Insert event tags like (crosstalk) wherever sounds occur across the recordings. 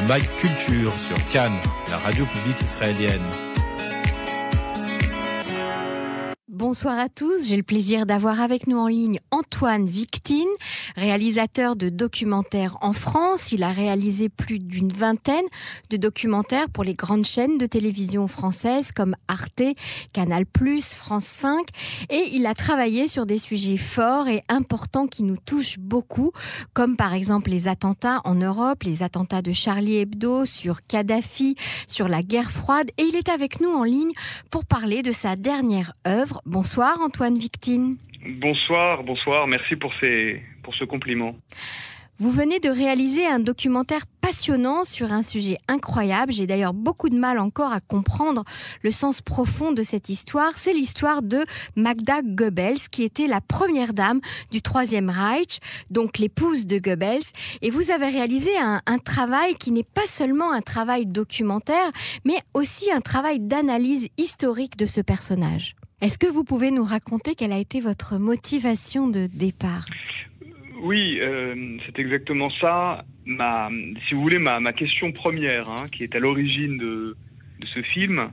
le Mag Culture sur Cannes, la radio publique israélienne. Bonsoir à tous. J'ai le plaisir d'avoir avec nous en ligne Antoine Victine, réalisateur de documentaires en France. Il a réalisé plus d'une vingtaine de documentaires pour les grandes chaînes de télévision françaises comme Arte, Canal+, France 5 et il a travaillé sur des sujets forts et importants qui nous touchent beaucoup comme par exemple les attentats en Europe, les attentats de Charlie Hebdo sur Kadhafi, sur la guerre froide et il est avec nous en ligne pour parler de sa dernière œuvre Bonsoir Antoine Victine. Bonsoir, bonsoir, merci pour, ces, ce compliment. Vous venez de réaliser un documentaire passionnant sur un sujet incroyable. J'ai d'ailleurs beaucoup de mal encore à comprendre le sens profond de cette histoire. C'est l'histoire de Magda Goebbels, qui était la première dame du Troisième Reich, donc l'épouse de Goebbels. Et vous avez réalisé un travail qui n'est pas seulement un travail documentaire, mais aussi un travail d'analyse historique de ce personnage. Est-ce que vous pouvez nous raconter quelle a été votre motivation de départ? Oui, euh, c'est exactement ça. Ma, si vous voulez, ma, question première, hein, qui est à l'origine de, de, ce film,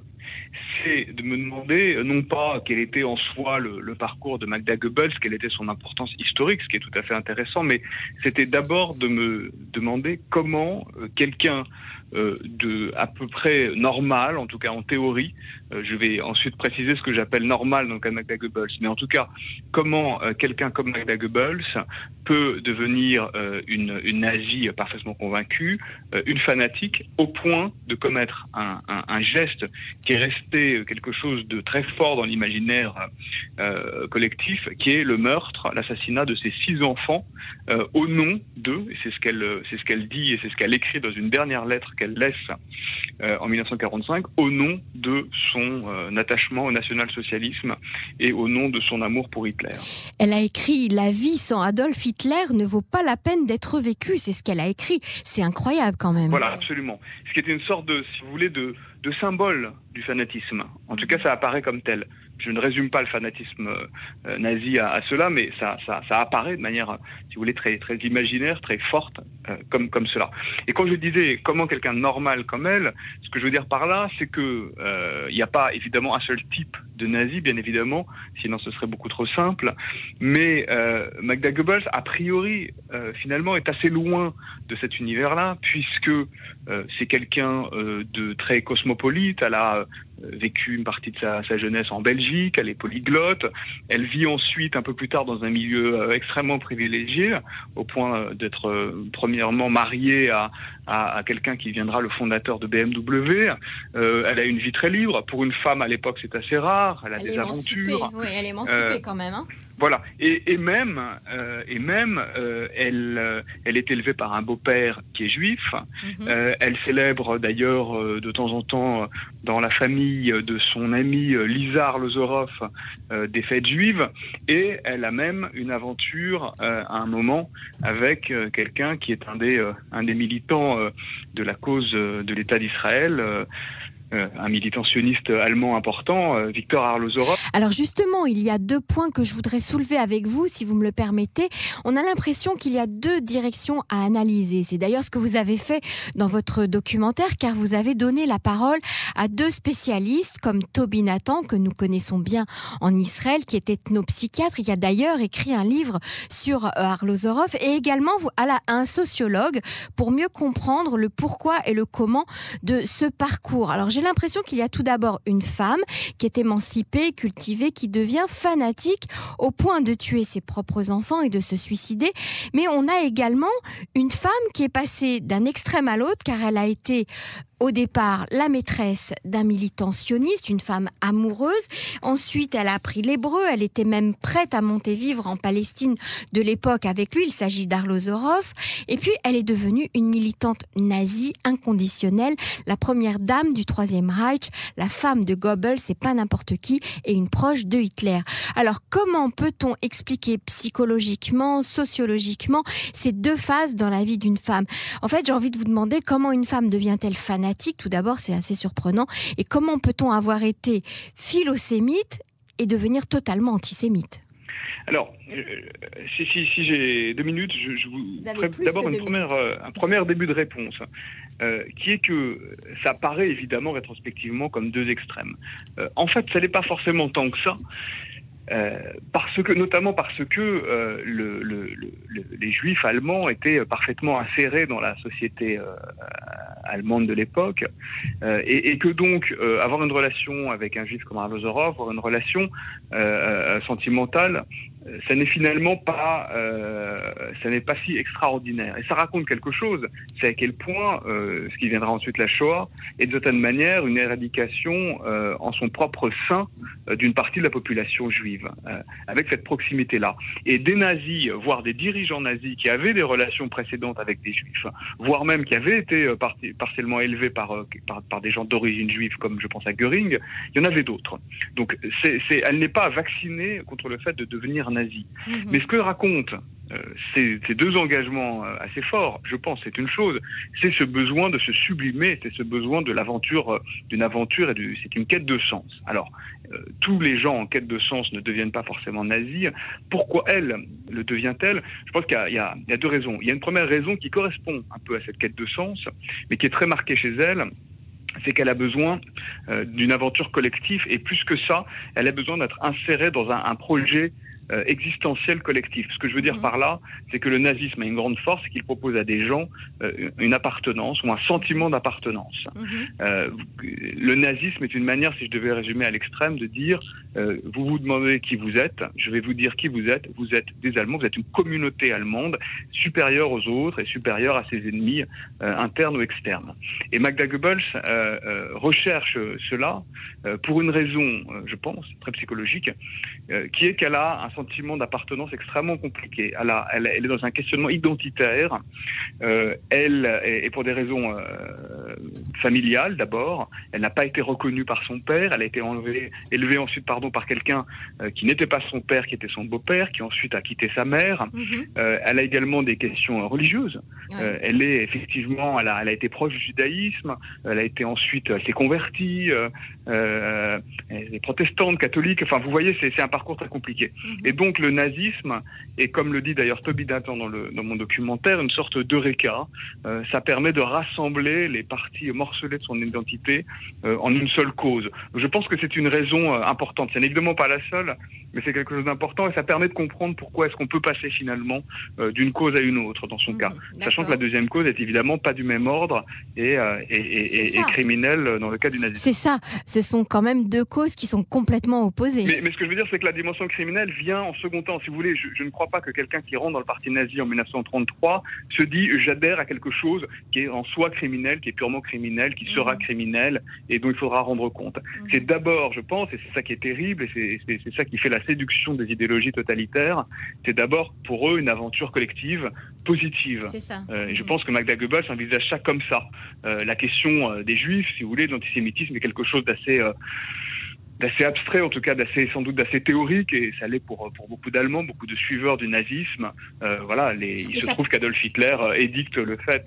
c'est de me demander non pas quel était en soi le, parcours de Magda Goebbels, quelle était son importance historique, ce qui est tout à fait intéressant, mais c'était d'abord de me demander comment euh, quelqu'un euh, de à peu près normal, en tout cas en théorie. Euh, je vais ensuite préciser ce que j'appelle normal dans le cas de Magda Goebbels. Mais en tout cas, comment euh, quelqu'un comme Magda Goebbels peut devenir une, nazie parfaitement convaincue, une fanatique, au point de commettre un, geste qui est resté quelque chose de très fort dans l'imaginaire collectif, qui est le meurtre, l'assassinat de ses six enfants au nom d'eux. Et c'est ce qu'elle c'est ce qu'elle dit et c'est ce qu'elle écrit dans une dernière lettre qu'elle laisse euh, en 1945 au nom de son euh, attachement au national-socialisme et au nom de son amour pour Hitler. Elle a écrit La vie sans Adolf Hitler ne vaut pas la peine d'être vécue. C'est ce qu'elle a écrit. C'est incroyable quand même. Voilà, absolument. Ce qui était une sorte de, si vous voulez, de, de symbole du fanatisme. En tout cas, ça apparaît comme tel. Je ne résume pas le fanatisme euh, nazi à, cela, mais ça, apparaît de manière, si vous voulez, très, imaginaire, très forte, euh, comme, cela. Et quand je disais comment quelqu'un normal comme elle, ce que je veux dire par là, c'est que euh, il n'y a pas évidemment un seul type de nazi, bien évidemment, sinon ce serait beaucoup trop simple. Mais Magda Goebbels, a priori, finalement, est assez loin de cet univers-là, puisque c'est quelqu'un de très cosmopolite. Elle a vécu une partie de sa, sa, jeunesse en Belgique, elle est polyglotte, elle vit ensuite un peu plus tard dans un milieu euh, extrêmement privilégié, au point d'être euh, premièrement mariée à, à, à quelqu'un qui viendra le fondateur de BMW. Euh, elle a une vie très libre, pour une femme à l'époque c'est assez rare, elle a elle des aventures. Oui, elle est émancipée quand même. Hein voilà. Et, et, même, euh, et même, euh, elle, euh, elle est élevée par un beau-père qui est juif. Mm -hmm. elle célèbre d'ailleurs de temps en temps dans la famille de son ami Lizar Lozorov des fêtes juives. Et elle a même une aventure à un moment avec quelqu'un qui est un des, un des militants de la cause de l'État d'Israël. Euh, un militant sioniste allemand important, euh, Victor Arlozorov. Alors justement, il y a deux points que je voudrais soulever avec vous, si vous me le permettez. On a l'impression qu'il y a deux directions à analyser. C'est d'ailleurs ce que vous avez fait dans votre documentaire, car vous avez donné la parole à deux spécialistes comme Toby Nathan, que nous connaissons bien en Israël, qui est ethnopsychiatre, qui a d'ailleurs écrit un livre sur euh, Arlozorov, et également à un sociologue pour mieux comprendre le pourquoi et le comment de ce parcours. Alors j'ai l'impression qu'il y a tout d'abord une femme qui est émancipée, cultivée, qui devient fanatique au point de tuer ses propres enfants et de se suicider. Mais on a également une femme qui est passée d'un extrême à l'autre car elle a été au départ la maîtresse d'un militant sioniste, une femme amoureuse. Ensuite, elle a appris l'hébreu. Elle était même prête à monter vivre en Palestine de l'époque avec lui. Il s'agit d'Arlozorov. Et puis, elle est devenue une militante nazie inconditionnelle, la première dame du Troisième Reich, la femme de Goebbels, c'est pas n'importe qui, et une proche de Hitler. Alors, comment peut-on expliquer psychologiquement, sociologiquement, ces deux phases dans la vie d'une femme? En fait, j'ai envie de vous demander comment une femme devient-elle fanatique tout d'abord, c'est assez surprenant. Et comment peut-on avoir été philosémite et devenir totalement antisémite? Alors, euh, si, si, si j'ai deux minutes, je, je vous, d'abord une première, euh, un premier début de réponse. qui est que ça paraît évidemment rétrospectivement comme deux extrêmes. en fait, ça n'est pas forcément tant que ça. Euh, parce que, notamment parce que euh, le, le, le, les juifs allemands étaient parfaitement insérés dans la société euh, allemande de l'époque, et, et, que donc avoir une relation avec un juif comme Arlozorov, avoir une relation sentimentale, ça n'est finalement pas, euh, ça n'est pas si extraordinaire. Et ça raconte quelque chose, c'est à quel point euh, ce qui viendra ensuite la Shoah est de certaine manière une éradication euh, en son propre sein euh, d'une partie de la population juive, euh, avec cette proximité-là. Et des nazis, voire des dirigeants nazis qui avaient des relations précédentes avec des juifs, voire même qui avaient été euh, partiellement élevés par, par, par des gens d'origine juive, comme je pense à Göring, il y en avait d'autres. Donc c'est, elle n'est pas vaccinée contre le fait de devenir nazi. Mhm. Mais ce que raconte euh, ces, deux engagements euh, assez forts, je pense, c'est une chose, c'est ce besoin de se sublimer, c'est ce besoin de l'aventure, euh, d'une aventure et c'est une quête de sens. Alors, tous les gens en quête de sens ne deviennent pas forcément nazis. Pourquoi elle le devient-elle? Je pense qu'il y, a deux raisons. Il y a une première raison qui correspond un peu à cette quête de sens, mais qui est très marquée chez elle c'est qu'elle a besoin d'une aventure collective et plus que ça, elle a besoin d'être insérée dans un projet euh, existentiel collectif. Ce que je veux dire mmh. par là, c'est que le nazisme a une grande force, c'est qu'il propose à des gens euh, une appartenance ou un sentiment d'appartenance. Mmh. Euh, le nazisme est une manière, si je devais résumer à l'extrême, de dire vous vous demandez qui vous êtes, je vais vous dire qui vous êtes. Vous êtes des Allemands, vous êtes une communauté allemande supérieure aux autres et supérieure à ses ennemis internes ou externes. Et Magda Goebbels recherche cela pour une raison, je pense, très psychologique, qui est qu'elle a un sentiment d'appartenance extrêmement compliqué. Elle, a, elle, elle, est dans un questionnement identitaire. Euh, elle, et pour des raisons euh, familiales d'abord, elle n'a pas été reconnue par son père. Elle a été enlevée, élevée ensuite pardon, par quelqu'un euh, qui n'était pas son père, qui était son beau-père, qui ensuite a quitté sa mère. Mm -hmm. elle a également des questions religieuses. Ouais. elle est effectivement, elle a, elle a été proche du judaïsme. Elle a été ensuite, elle s'est convertie. Elle est protestante, catholique. Enfin, vous voyez, c'est un parcours très compliqué. Et donc le nazisme est, comme le dit d'ailleurs Toby Dattan dans, le, dans mon documentaire, une sorte d'eureka. Euh, ça permet de rassembler les parties morcelées de son identité euh, en une seule cause. Je pense que c'est une raison euh, importante. C'est évidemment pas la seule, mais c'est quelque chose d'important et ça permet de comprendre pourquoi est-ce qu'on peut passer finalement euh, d'une cause à une autre dans son mmh, cas. Sachant que la deuxième cause est évidemment pas du même ordre et, euh, et, et, et criminelle dans le cas du nazisme. C'est ça. Ce sont quand même deux causes qui sont complètement opposées. Mais, mais ce que je veux dire, c'est que la dimension criminelle vient en second temps. Si vous voulez, je, je ne crois pas que quelqu'un qui rentre dans le parti nazi en 1933 se dit j'adhère à quelque chose qui est en soi criminel, qui est purement criminel, qui sera mmh. criminel et dont il faudra rendre compte. Mmh. C'est d'abord, je pense, et c'est ça qui est terrible, et c'est ça qui fait la séduction des idéologies totalitaires, c'est d'abord pour eux une aventure collective positive. Ça. Euh, et je mmh. pense que Magda Goebbels envisage ça comme ça. Euh, la question euh, des juifs, si vous voulez, de l'antisémitisme est quelque chose d'assez euh, d'assez abstrait, en tout cas d'assez sans doute d'assez théorique, et ça l'est pour pour beaucoup d'Allemands, beaucoup de suiveurs du nazisme. Euh, voilà, les, il se ça... trouve qu'Adolf Hitler euh, édicte le fait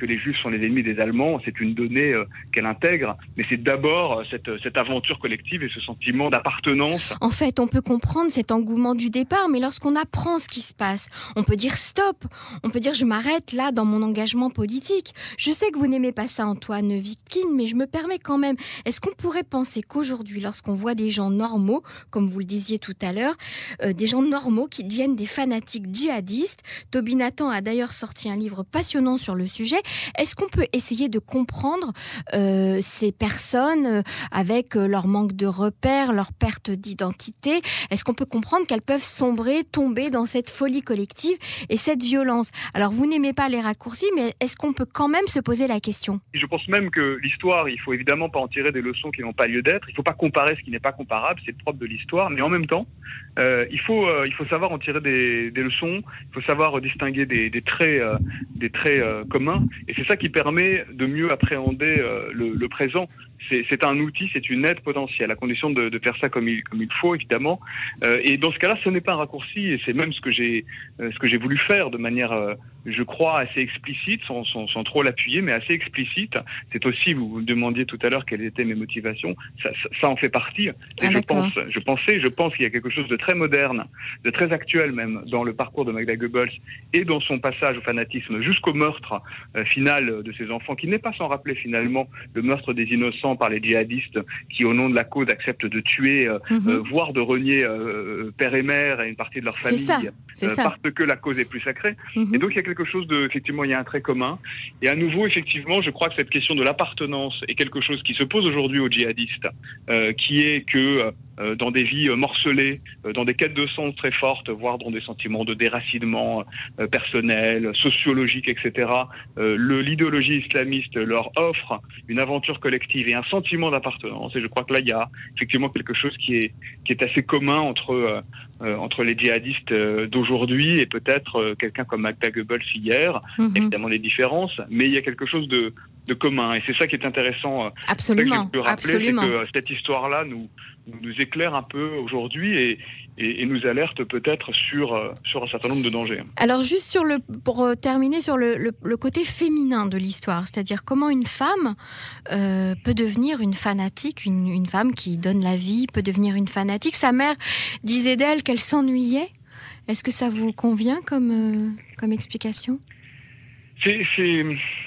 que les Juifs sont les ennemis des Allemands, c'est une donnée euh, qu'elle intègre, mais c'est d'abord euh, cette, cette aventure collective et ce sentiment d'appartenance. En fait, on peut comprendre cet engouement du départ, mais lorsqu'on apprend ce qui se passe, on peut dire stop, on peut dire je m'arrête là dans mon engagement politique. Je sais que vous n'aimez pas ça, Antoine Vitkin, mais je me permets quand même. Est-ce qu'on pourrait penser qu'aujourd'hui, lorsqu'on voit des gens normaux, comme vous le disiez tout à l'heure, euh, des gens normaux qui deviennent des fanatiques djihadistes, Toby Nathan a d'ailleurs sorti un livre passionnant sur le sujet, est-ce qu'on peut essayer de comprendre euh, ces personnes euh, avec euh, leur manque de repères, leur perte d'identité? Est-ce qu'on peut comprendre qu'elles peuvent sombrer, tomber dans cette folie collective et cette violence? Alors vous n'aimez pas les raccourcis, mais est-ce qu'on peut quand même se poser la question? Je pense même que l'histoire, il faut évidemment pas en tirer des leçons qui n'ont pas lieu d'être. Il ne faut pas comparer ce qui n'est pas comparable, c'est propre de l'histoire. Mais en même temps, il faut savoir en tirer des, leçons. Il faut savoir distinguer des traits communs et c'est ça qui permet de mieux appréhender euh, le, le, présent. C'est un outil, c'est une aide potentielle, à condition de, de, faire ça comme il, comme il faut, évidemment. Euh, et dans ce cas-là, ce n'est pas un raccourci, et c'est même ce que j'ai euh, ce que j'ai voulu faire de manière, euh, je crois, assez explicite, sans, sans, sans trop l'appuyer, mais assez explicite. C'est aussi, vous vous demandiez tout à l'heure quelles étaient mes motivations, ça, ça, ça en fait partie. Et Ah, je pense, je pensais, je pense qu'il y a quelque chose de très moderne, de très actuel même, dans le parcours de Magda Goebbels et dans son passage au fanatisme jusqu'au meurtre final de ses enfants, qui n'est pas sans rappeler finalement le meurtre des innocents par les djihadistes qui, au nom de la cause, acceptent de tuer, euh, Mhm. euh, voire de renier euh, père et mère et une partie de leur famille, ça, c'est ça. parce que la cause est plus sacrée. Mhm. Et donc il y a quelque chose de, effectivement, il y a un trait commun. Et à nouveau, effectivement, je crois que cette question de l'appartenance est quelque chose qui se pose aujourd'hui aux djihadistes, qui est que dans des vies morcelées, dans des quêtes de sens très fortes, voire dans des sentiments de déracinement personnel, sociologique, etc., l'idéologie islamiste leur offre une aventure collective et un sentiment d'appartenance. Et je crois que là, il y a effectivement quelque chose qui est, qui est assez commun entre, euh, euh, entre les djihadistes euh, d'aujourd'hui et peut-être euh, quelqu'un comme Magda Goebbels hier. Mhm. évidemment des différences, mais il y a quelque chose de, de commun. Et c'est ça qui est intéressant. que Absolument, peux rappeler, c'est absolument. que cette histoire-là nous, nous, éclaire un peu aujourd'hui et, et, et nous alerte peut-être sur, euh, sur un certain nombre de dangers. Alors juste sur le pour euh, terminer sur le, le- le côté féminin de l'histoire, c'est-à-dire comment une femme euh, peut devenir une fanatique, une, une femme qui donne la vie peut devenir une fanatique. Sa mère disait d'elle qu'elle s'ennuyait. Est-ce que ça vous convient comme euh, comme explication? C'est c'est-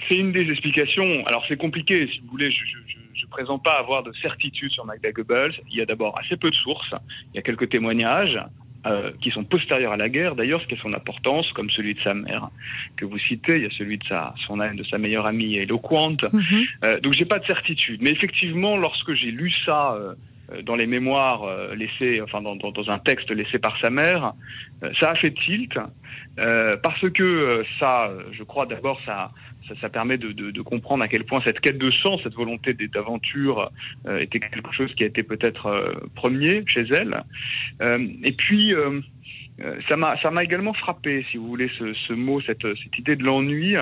c'est une des explications. Alors c'est compliqué, si vous voulez. Je, je, je, je présente pas avoir de certitude sur Magda Goebbels. Il y a d'abord assez peu de sources. Il y a quelques témoignages. euh, qui sont postérieurs à la guerre, d'ailleurs, ce qui est son importance, comme celui de sa mère que vous citez, il y a celui de sa, son, de sa meilleure amie éloquente, Mhm. Euh, donc j'ai pas de certitude. Mais effectivement, lorsque j'ai lu ça euh, euh, dans les mémoires euh, laissées, enfin dans, dans, dans un texte laissé par sa mère, euh, ça a fait tilt euh, parce que ça, je crois d'abord ça. Ça, ça permet de, de, de comprendre à quel point cette quête de sens, cette volonté d'aventure euh, était quelque chose qui a été peut-être euh, premier chez elle. Euh, et puis, ça m'a ça m'a également frappé, si vous voulez, ce, ce mot, cette, cette idée de l'ennui.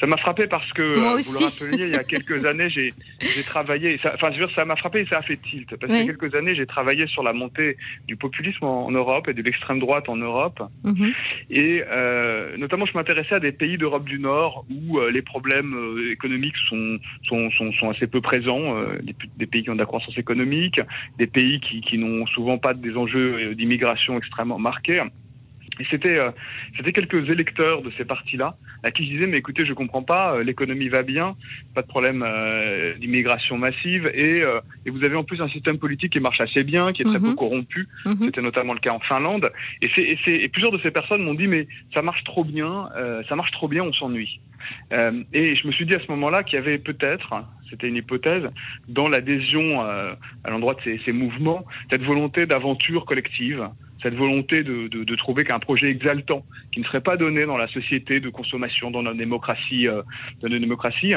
Ça m'a frappé parce que, vous le rappeliez, il y a quelques (laughs) années, j'ai j'ai travaillé, ça, enfin, je veux dire, ça m'a frappé et ça a fait tilt. Parce Oui. qu'il y a quelques années, j'ai travaillé sur la montée du populisme en, en Europe et de l'extrême droite en Europe. Mhm. Et euh, notamment, je m'intéressais à des pays d'Europe du Nord où euh, les problèmes euh, économiques sont, sont, sont, assez peu présents. euh, des, des pays qui ont de la croissance économique, des pays qui, qui n'ont souvent pas des enjeux euh, d'immigration extrêmement marqués. Et c'était euh, c'était quelques électeurs de ces partis-là à qui je disais mais écoutez je comprends pas euh, l'économie va bien pas de problème euh, d'immigration massive et, euh, et vous avez en plus un système politique qui marche assez bien qui est très Mhm. peu corrompu Mhm. c'était notamment le cas en Finlande et, c'est, et, et plusieurs de ces personnes m'ont dit mais ça marche trop bien euh, ça marche trop bien on s'ennuie euh, et je me suis dit à ce moment-là qu'il y avait peut-être c'était une hypothèse dans l'adhésion euh, à l'endroit de ces, ces mouvements cette volonté d'aventure collective cette volonté de, de, de trouver qu'un projet exaltant qui ne serait pas donné dans la société de consommation, dans notre démocratie, euh, dans notre démocratie.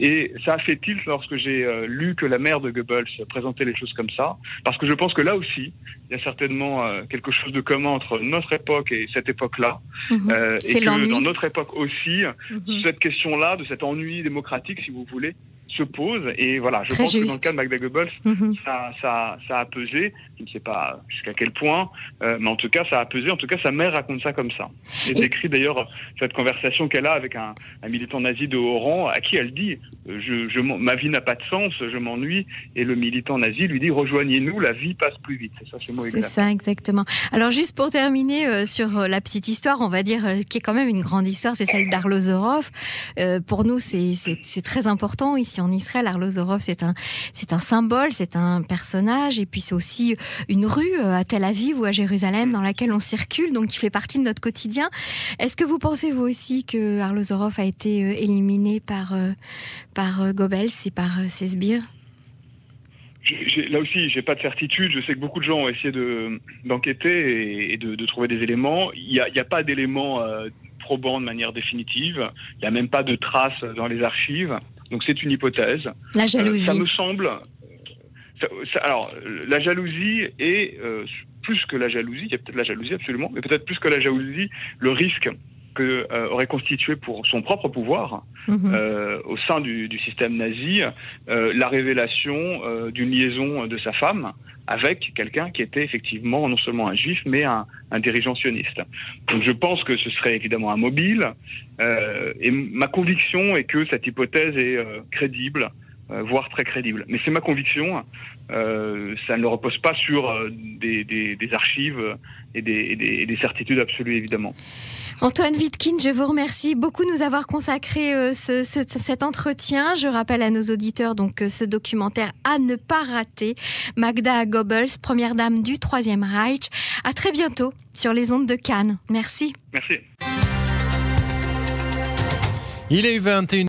Et ça a fait tilt lorsque j'ai euh, lu que la mère de Goebbels présentait les choses comme ça, parce que je pense que là aussi, il y a certainement euh, quelque chose de commun entre notre époque et cette époque-là, euh, et que dans notre époque aussi, Mhm. cette question-là, de cet ennui démocratique, si vous voulez, se pose. Et voilà, je Très pense que dans le cas de Magda Goebbels, Mhm. ça, ça, ça a pesé. Je ne sais pas jusqu'à quel point, euh, mais en tout cas, ça a pesé. En tout cas, sa mère raconte ça comme ça. Et Et- décrit d'ailleurs cette conversation qu'elle a avec un, un militant nazi de haut rang, à qui elle dit euh, je, je, Ma vie n'a pas de sens, je m'ennuie. Et le militant nazi lui dit Rejoignez-nous, la vie passe plus vite. C'est ça, ce mot C'est exact. ça, exactement. Alors, juste pour terminer euh, sur la petite histoire, on va dire, euh, qui est quand même une grande histoire, c'est celle d'Arlozorov. Euh, pour nous, c'est- c'est c'est très important ici en Israël. Arlozorov, c'est un, c'est un symbole, c'est un personnage, et puis c'est aussi une rue euh, à Tel Aviv ou à Jérusalem dans laquelle on circule, donc qui fait partie de notre quotidien. Est-ce que vous pensez, vous aussi, que Arlozorov a été euh, éliminé par, euh, par Goebbels et par ses sbires là aussi, j'ai pas de certitude. Je sais que beaucoup de gens ont essayé de d'enquêter et, de, trouver des éléments. Il n'y a, a pas d'éléments probants de manière définitive. Il n'y a même pas de traces dans les archives. Donc c'est une hypothèse. La Euh, jalousie. ça me semble. ça- ça- alors, la jalousie est euh, plus que la jalousie. Il y a peut-être la jalousie absolument, mais peut-être plus que la jalousie, le risque que aurait constitué pour son propre pouvoir mhm. au sein du, du système nazi la révélation d'une liaison de sa femme avec quelqu'un qui était effectivement non seulement un juif, mais un, un, dirigeant sioniste. Donc je pense que ce serait évidemment un mobile, euh, et ma conviction est que cette hypothèse est euh, crédible, euh, voire très crédible. Mais c'est ma conviction, euh, ça ne repose pas sur euh, des, des, des archives et des, des, certitudes absolues, évidemment. Antoine Wittkin, je vous remercie beaucoup de nous avoir consacré ce, ce, cet entretien. Je rappelle à nos auditeurs donc ce documentaire à ne pas rater. Magda Goebbels, première dame du Troisième Reich. À très bientôt sur les ondes de Cannes. Merci. Merci. Il est 21